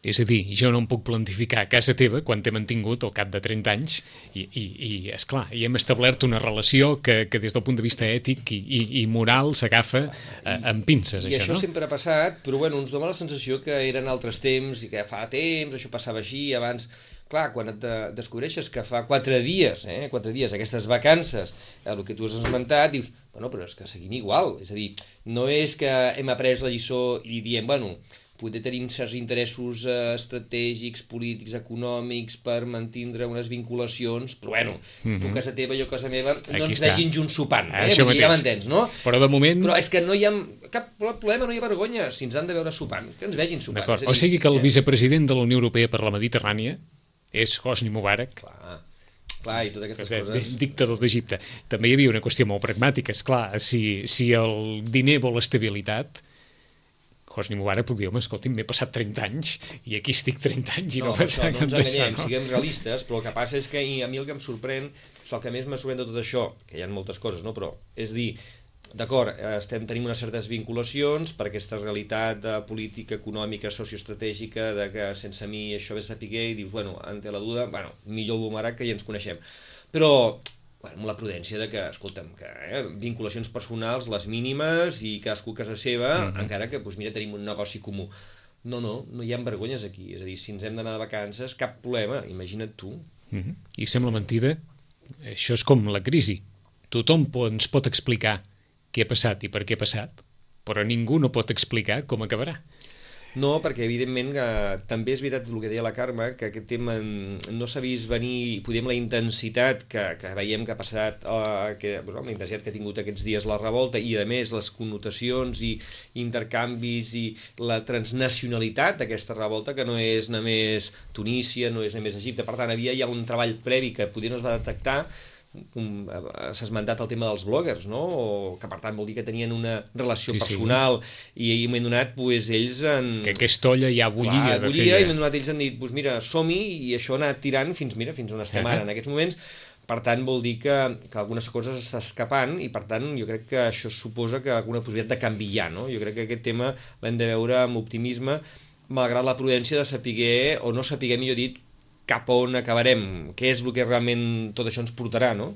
És a dir, jo no em puc plantificar a casa teva quan t'he mantingut al cap de 30 anys i, i, i és clar, i hem establert una relació que, que des del punt de vista ètic i, i, i moral s'agafa eh, amb pinces, I això, això no? sempre ha passat, però bueno, ens dona la sensació que eren altres temps i que fa temps, això passava així, abans... Clar, quan et de descobreixes que fa quatre dies, eh, quatre dies, aquestes vacances, eh, el que tu has esmentat, dius, bueno, però és que seguim igual. És a dir, no és que hem après la lliçó i diem, bueno, poder tenim certs interessos eh, estratègics, polítics, econòmics per mantindre unes vinculacions, però bueno, mm -hmm. tu a casa teva, jo casa meva, no Mhm. Aquí ens està. vegin junts sopant, Ah, eh? això Vull dir, ja m'entens, no? Però de moment... Però és que no hi ha cap problema, no hi ha vergonya, si ens han de veure sopant, que ens vegin sopant. A o dir, sigui que el vicepresident de la Unió Europea per la Mediterrània és Hosni Mubarak, Clar, clar, i totes que aquestes és coses... dictador d'Egipte. També hi havia una qüestió molt pragmàtica, és clar, si, si el diner vol estabilitat, Hosni Mubarak podria dir, home, escolti, m'he passat 30 anys i aquí estic 30 anys i no, No, no, això, no ens enganyem, no? siguem realistes, però el que passa és que a mi el que em sorprèn, o el que més me sorprèn de tot això, que hi ha moltes coses, no? però és dir, d'acord, eh, estem tenim unes certes vinculacions per aquesta realitat de política econòmica, socioestratègica, de que sense mi això ve sapiguer i dius, bueno, ante la duda, bueno, millor el Bumarak que ja ens coneixem. Però bueno, amb la prudència de que, escolta'm, que eh, vinculacions personals, les mínimes i cadascú a casa seva, mm -hmm. encara que, doncs mira, tenim un negoci comú. No, no, no hi ha vergonyes aquí. És a dir, si ens hem d'anar de vacances, cap problema, imagina't tu. Mm -hmm. I sembla mentida, això és com la crisi. Tothom ens pot explicar què ha passat i per què ha passat, però ningú no pot explicar com acabarà. No, perquè evidentment que també és veritat el que deia la Carme, que aquest tema no s'ha vist venir, podem la intensitat que, que veiem que ha passat, uh, que, bueno, la intensitat que ha tingut aquests dies la revolta i a més les connotacions i intercanvis i la transnacionalitat d'aquesta revolta que no és només Tunísia, no és només Egipte, per tant havia ja un treball previ que poder no es va detectar s'ha esmentat el tema dels bloggers, no? O, que per tant vol dir que tenien una relació sí, personal sí. i en un moment donat pues, ells han... Que aquesta olla ja bullia. Clar, bullia i en moment donat ells han dit pues, mira, som-hi i això ha anat tirant fins, mira, fins on estem uh -huh. ara. En aquests moments per tant, vol dir que, que algunes coses està escapant i, per tant, jo crec que això suposa que alguna possibilitat de canviar, no? Jo crec que aquest tema l'hem de veure amb optimisme, malgrat la prudència de saber, o no saber, millor dit, cap a on acabarem, què és el que realment tot això ens portarà, no?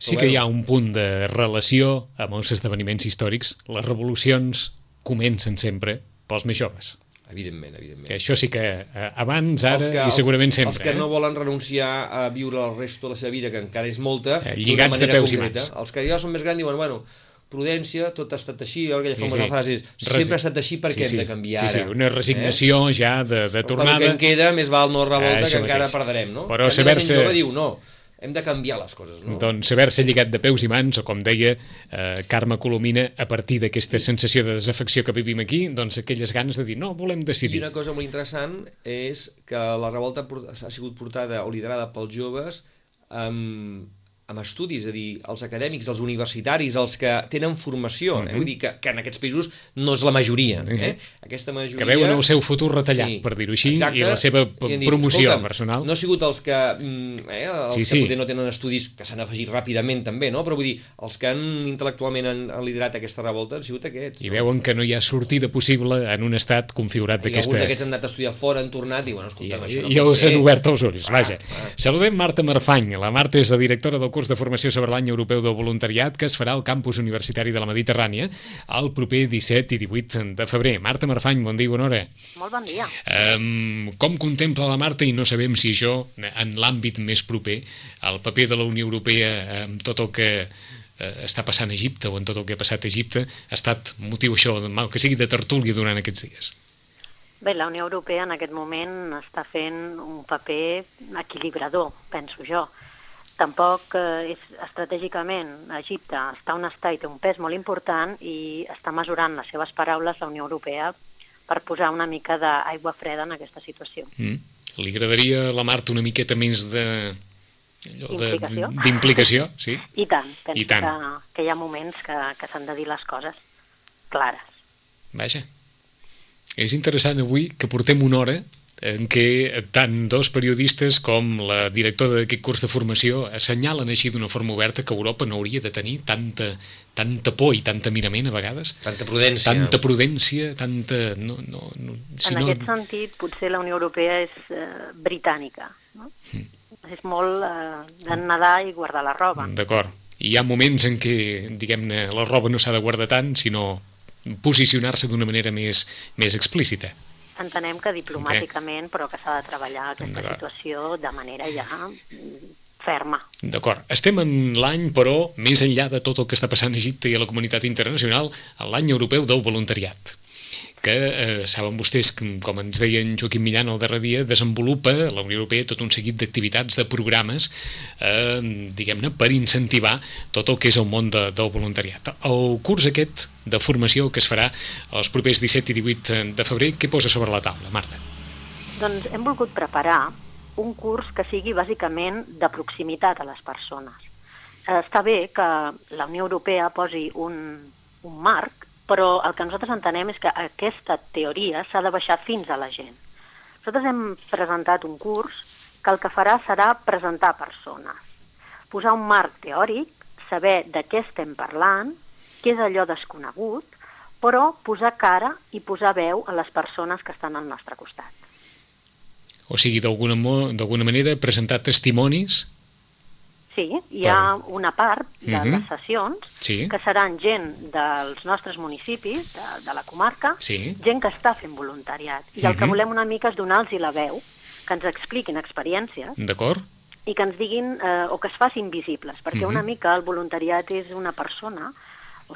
Sí que hi ha un punt de relació amb els esdeveniments històrics. Les revolucions comencen sempre pels més joves. Evidentment, evidentment. Que això sí que eh, abans, ara que, i segurament sempre. Els que eh? no volen renunciar a viure el resto de la seva vida, que encara és molta, eh, lligats de peus concreta. i mans. Els que ja són més grans diuen, bueno, prudència, tot ha estat així, aquella famosa sí, sí. frase sempre ha estat així perquè sí, sí. hem de canviar sí, sí. ara. Una resignació eh? ja de, de tornada. Però que en queda, més val no revolta eh, que encara mateix. perdrem, no? Però saber-se... La diu, no, hem de canviar les coses, no? Doncs saber-se lligat de peus i mans, o com deia eh, Carme Colomina, a partir d'aquesta sensació de desafecció que vivim aquí, doncs aquelles ganes de dir, no, volem decidir. I una cosa molt interessant és que la revolta ha sigut portada o liderada pels joves amb amb estudis, és a dir, els acadèmics, els universitaris, els que tenen formació, eh? uh -huh. vull dir que, que en aquests països no és la majoria. Eh? Aquesta majoria... Que veuen el seu futur retallat, sí, per dir-ho així, exacte, i la seva i dit, promoció personal. No ha sigut els que, mm, eh, els sí, que sí. no tenen estudis, que s'han afegit ràpidament també, no? però vull dir, els que han intel·lectualment han, han liderat aquesta revolta han sigut aquests. I no? veuen que no hi ha sortida possible en un estat configurat d'aquesta... I alguns d'aquests han anat a estudiar fora, han tornat i, bueno, escolta, I, això no i els han obert els ulls, ah, vaja. Ah. Saludem Marta Marfany, la Marta és la directora del curs de formació sobre l'any europeu del voluntariat que es farà al campus universitari de la Mediterrània el proper 17 i 18 de febrer. Marta Marfany, bon dia, bona hora. Molt bon dia. Um, com contempla la Marta, i no sabem si això, en l'àmbit més proper, el paper de la Unió Europea amb tot el que eh, està passant a Egipte o en tot el que ha passat a Egipte ha estat motiu això, mal que sigui de tertúlia durant aquests dies? Bé, la Unió Europea en aquest moment està fent un paper equilibrador, penso jo tampoc eh, és estratègicament Egipte està on està i té un pes molt important i està mesurant les seves paraules la Unió Europea per posar una mica d'aigua freda en aquesta situació. Mm. Li agradaria a la Marta una miqueta més de d'implicació, <laughs> sí? I tant, penso I tant. Que, que hi ha moments que, que s'han de dir les coses clares. Vaja. És interessant avui que portem una hora en què tant dos periodistes com la directora d'aquest curs de formació assenyalen així d'una forma oberta que Europa no hauria de tenir tanta, tanta por i tanta mirament a vegades. Tanta prudència. Tanta prudència, tanta... No, no, no, si en no... aquest sentit, potser la Unió Europea és eh, britànica. No? Mm. És molt eh, de nedar i guardar la roba. D'acord. I hi ha moments en què, diguem-ne, la roba no s'ha de guardar tant, sinó posicionar-se d'una manera més, més explícita entenem que diplomàticament, okay. però que s'ha de treballar aquesta situació de manera ja ferma. D'acord. Estem en l'any, però, més enllà de tot el que està passant a Egipte i a la comunitat internacional, l'any europeu del voluntariat que eh, saben vostès, com ens deien Joaquim Millan el darrer dia, desenvolupa la Unió Europea tot un seguit d'activitats, de programes, eh, diguem-ne, per incentivar tot el que és el món de, del voluntariat. El curs aquest de formació que es farà els propers 17 i 18 de febrer, què posa sobre la taula, Marta? Doncs hem volgut preparar un curs que sigui bàsicament de proximitat a les persones. Eh, està bé que la Unió Europea posi un, un marc però el que nosaltres entenem és que aquesta teoria s'ha de baixar fins a la gent. Nosaltres hem presentat un curs que el que farà serà presentar persones, posar un marc teòric, saber de què estem parlant, què és allò desconegut, però posar cara i posar veu a les persones que estan al nostre costat. O sigui, d'alguna manera, presentar testimonis Sí, hi ha una part de uh -huh. les sessions sí. que seran gent dels nostres municipis, de, de la comarca, sí. gent que està fent voluntariat. I uh -huh. el que volem una mica és donar-los la veu, que ens expliquin experiències. D'acord. I que ens diguin, eh, o que es facin visibles, perquè uh -huh. una mica el voluntariat és una persona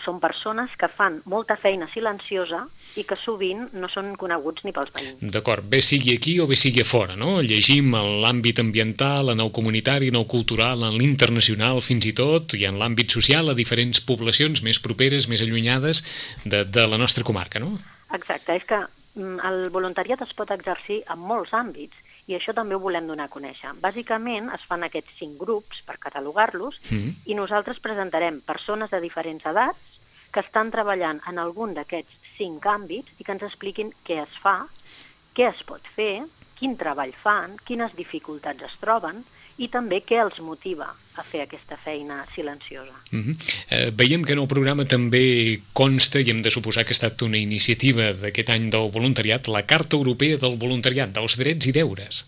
són persones que fan molta feina silenciosa i que sovint no són coneguts ni pels veïns. D'acord, bé sigui aquí o bé sigui a fora, no? Llegim en l'àmbit ambiental, en el comunitari, en el cultural, en l'internacional fins i tot, i en l'àmbit social a diferents poblacions més properes, més allunyades de, de la nostra comarca, no? Exacte, és que mm, el voluntariat es pot exercir en molts àmbits i això també ho volem donar a conèixer. Bàsicament es fan aquests cinc grups per catalogar-los mm. i nosaltres presentarem persones de diferents edats que estan treballant en algun d'aquests cinc àmbits i que ens expliquin què es fa, què es pot fer, quin treball fan, quines dificultats es troben i també què els motiva a fer aquesta feina silenciosa. Mm -hmm. eh, veiem que en el programa també consta, i hem de suposar que ha estat una iniciativa d'aquest any del voluntariat, la Carta Europea del Voluntariat, dels drets i deures.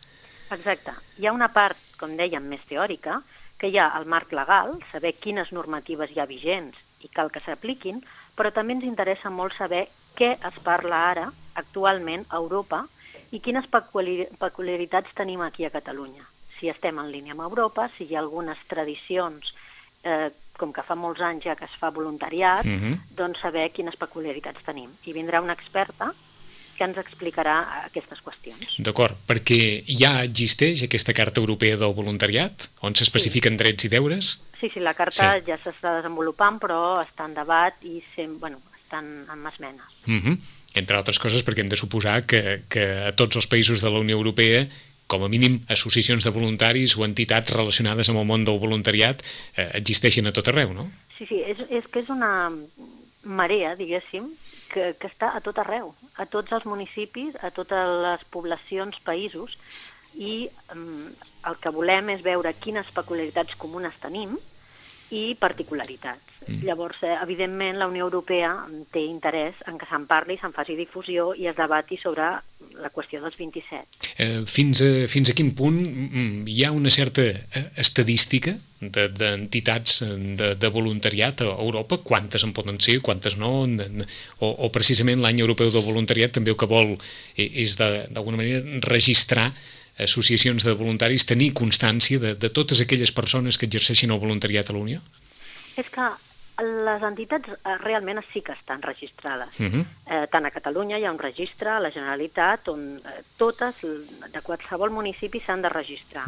Exacte. Hi ha una part, com dèiem, més teòrica, que hi ha el marc legal, saber quines normatives hi ha vigents i cal que s'apliquin, però també ens interessa molt saber què es parla ara, actualment, a Europa, i quines peculiaritats tenim aquí a Catalunya si estem en línia amb Europa, si hi ha algunes tradicions, eh, com que fa molts anys ja que es fa voluntariat, uh mhm. -huh. doncs saber quines peculiaritats tenim. I vindrà una experta que ens explicarà aquestes qüestions. D'acord, perquè ja existeix aquesta Carta Europea del Voluntariat, on s'especifiquen sí. drets i deures? Sí, sí, la carta sí. ja s'està desenvolupant, però està en debat i sem bueno, estan en esmenes. Uh mhm. -huh. Entre altres coses perquè hem de suposar que, que a tots els països de la Unió Europea com a mínim associacions de voluntaris o entitats relacionades amb el món del voluntariat eh, existeixen a tot arreu, no? Sí, sí, és, és que és una marea, diguéssim, que, que està a tot arreu, a tots els municipis, a totes les poblacions, països, i um, el que volem és veure quines peculiaritats comunes tenim i particularitats. Mm. Llavors, eh, evidentment, la Unió Europea té interès en que se'n parli, se'n faci difusió i es debati sobre la qüestió dels 27. Eh, fins, a, fins a quin punt mm, hi ha una certa eh, estadística d'entitats de, de, de voluntariat a Europa? Quantes en poden ser, quantes no? O, o precisament l'any europeu del voluntariat també el que vol eh, és d'alguna manera registrar associacions de voluntaris, tenir constància de, de totes aquelles persones que exerceixen el voluntariat a l'Unió? És que les entitats eh, realment sí que estan registrades. Uh mhm. -huh. Eh, tant a Catalunya hi ha un registre, a la Generalitat, on eh, totes, de qualsevol municipi, s'han de registrar.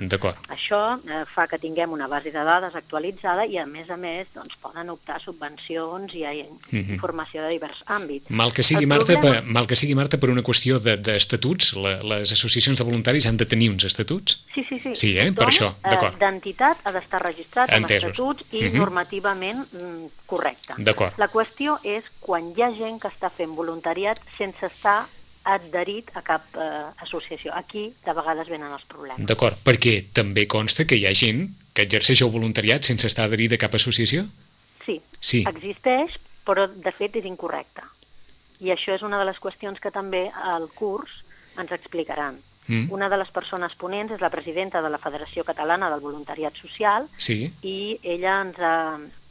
Això eh, fa que tinguem una base de dades actualitzada i, a més a més, doncs, poden optar subvencions i a uh mhm. informació de divers àmbits. Mal que sigui, Marta, problema... per, mal que sigui, Marta, per una qüestió d'estatuts, de, les associacions de voluntaris han de tenir uns estatuts? Sí, sí, sí. Sí, eh? per això, eh, d'acord. D'entitat ha d'estar registrat amb estatuts i uh mhm. -huh. normativament mm, correcte. D'acord. La qüestió és quan hi ha gent que està fent voluntariat sense estar adherit a cap eh, associació. Aquí, de vegades, venen els problemes. D'acord, perquè també consta que hi ha gent que exerceix el voluntariat sense estar adherit a cap associació? Sí, sí. existeix, però de fet és incorrecte. I això és una de les qüestions que també al curs ens explicaran. Mm. Una de les persones ponents és la presidenta de la Federació Catalana del Voluntariat Social sí. i ella ens ha,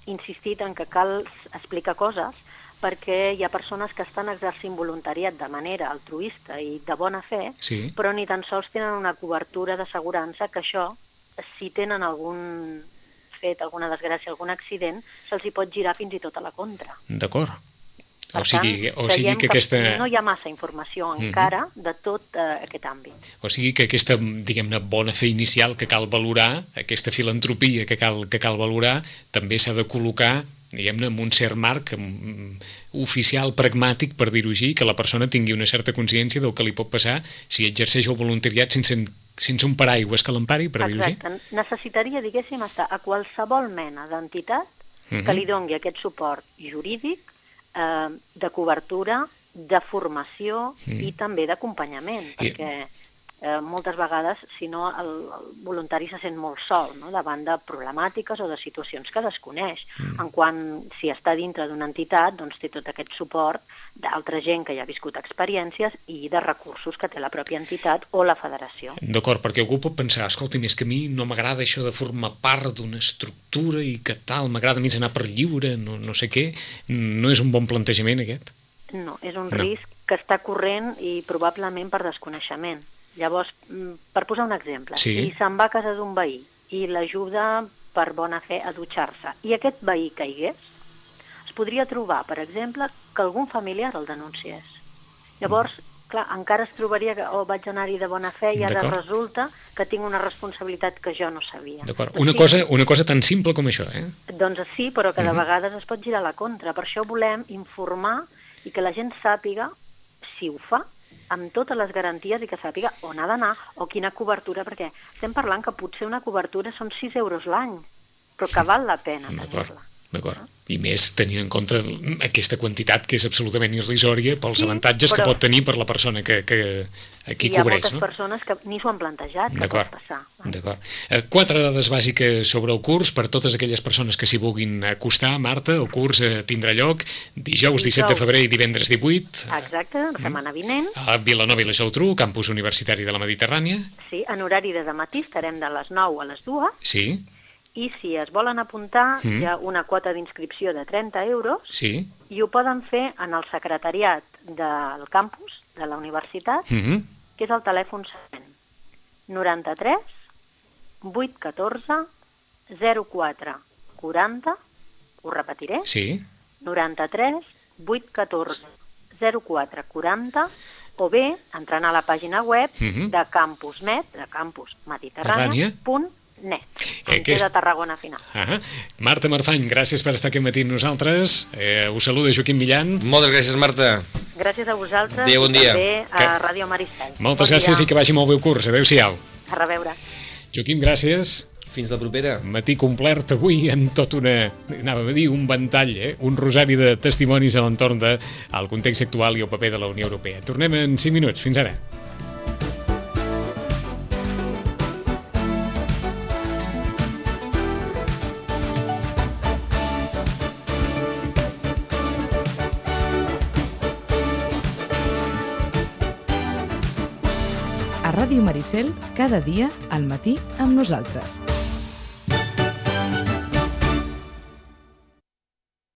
insistit en que cal explicar coses perquè hi ha persones que estan exercint voluntariat de manera altruista i de bona fe, sí. però ni tan sols tenen una cobertura d'assegurança que això, si tenen algun fet, alguna desgràcia, algun accident, se'ls hi pot girar fins i tot a la contra. D'acord. O sigui, o sigui que, que aquesta... no hi ha massa informació encara uh -huh. de tot uh, aquest àmbit. O sigui que aquesta, diguem-ne, bona fe inicial que cal valorar, aquesta filantropia que cal, que cal valorar, també s'ha de col·locar diguem-ne, amb un cert marc um, oficial, pragmàtic, per dir-ho així, que la persona tingui una certa consciència del que li pot passar si exerceix el voluntariat sense, sense un paraigües que l'empari, per dir-ho així. Exacte. Necessitaria, diguéssim, estar a qualsevol mena d'entitat uh -huh. que li dongui aquest suport jurídic eh, de cobertura, de formació mm. i també d'acompanyament, perquè eh, moltes vegades, si no, el, el voluntari se sent molt sol no? davant de problemàtiques o de situacions que desconeix. Mm. En quant, si està dintre d'una entitat, doncs té tot aquest suport d'altra gent que ja ha viscut experiències i de recursos que té la pròpia entitat o la federació. D'acord, perquè algú pot pensar, escolta, més que a mi no m'agrada això de formar part d'una estructura i que tal, m'agrada més anar per lliure, no, no sé què, no és un bon plantejament aquest? No, és un no. risc que està corrent i probablement per desconeixement. Llavors, mm, per posar un exemple, sí. si se'n va a casa d'un veí i l'ajuda per bona fe a dutxar-se i aquest veí caigués, es podria trobar, per exemple, que algun familiar el denunciés. Llavors, clar, encara es trobaria que oh, vaig anar-hi de bona fe i ara resulta que tinc una responsabilitat que jo no sabia. D'acord. Doncs Una, sí, cosa, una cosa tan simple com això, eh? Doncs sí, però que de Mhm. vegades es pot girar a la contra. Per això volem informar i que la gent sàpiga si ho fa amb totes les garanties i que sàpiga on ha d'anar o quina cobertura, perquè estem parlant que potser una cobertura són 6 euros l'any, però que val la pena tenir-la. D'acord. I més tenint en compte aquesta quantitat que és absolutament irrisòria pels Sí, avantatges que pot tenir per la persona que, que a qui I hi ha cobreix, moltes no? persones que ni s'ho han plantejat, que pot passar. d'acord. Eh, Quatre dades bàsiques sobre el curs per totes aquelles persones que s'hi vulguin acostar. Marta, el curs eh, tindrà lloc dijous 17 de Dijous. febrer i divendres 18 Exacte, la setmana vinent, a Vilanova i la Geltrú, campus universitari de la Mediterrània. sí, en horari de matí estarem de les 9 a les 2 Sí, i si es volen apuntar Mm. hi ha una quota d'inscripció de 30 euros sí. i ho poden fer en el secretariat del campus de la universitat, Mm -hmm. que és el telèfon següent. 93 814 04 40, ho repetiré, Sí, 93 814 04 40, o bé entrant a la pàgina web Mhm. de Campusmet, de Campus Mediterrània.net, Eh, que és- de Tarragona final. Ah Marta Marfany, gràcies per estar aquest matí amb nosaltres. Eh, us saluda Joaquim Millan. Moltes gràcies, Marta. Gràcies a vosaltres Adéu, bon i dia. també a Que- Ràdio Maricel. Moltes bon gràcies dia. i que vagi molt bé el curs. Adéu-siau. A reveure. Joaquim, gràcies. Fins la propera. Matí complet avui amb tot una, anava a dir, un ventall, eh? un rosari de testimonis a l'entorn del context actual i el paper de la Unió Europea. Tornem en 5 minuts. Fins ara. Maricel, cada dia al matí amb nosaltres.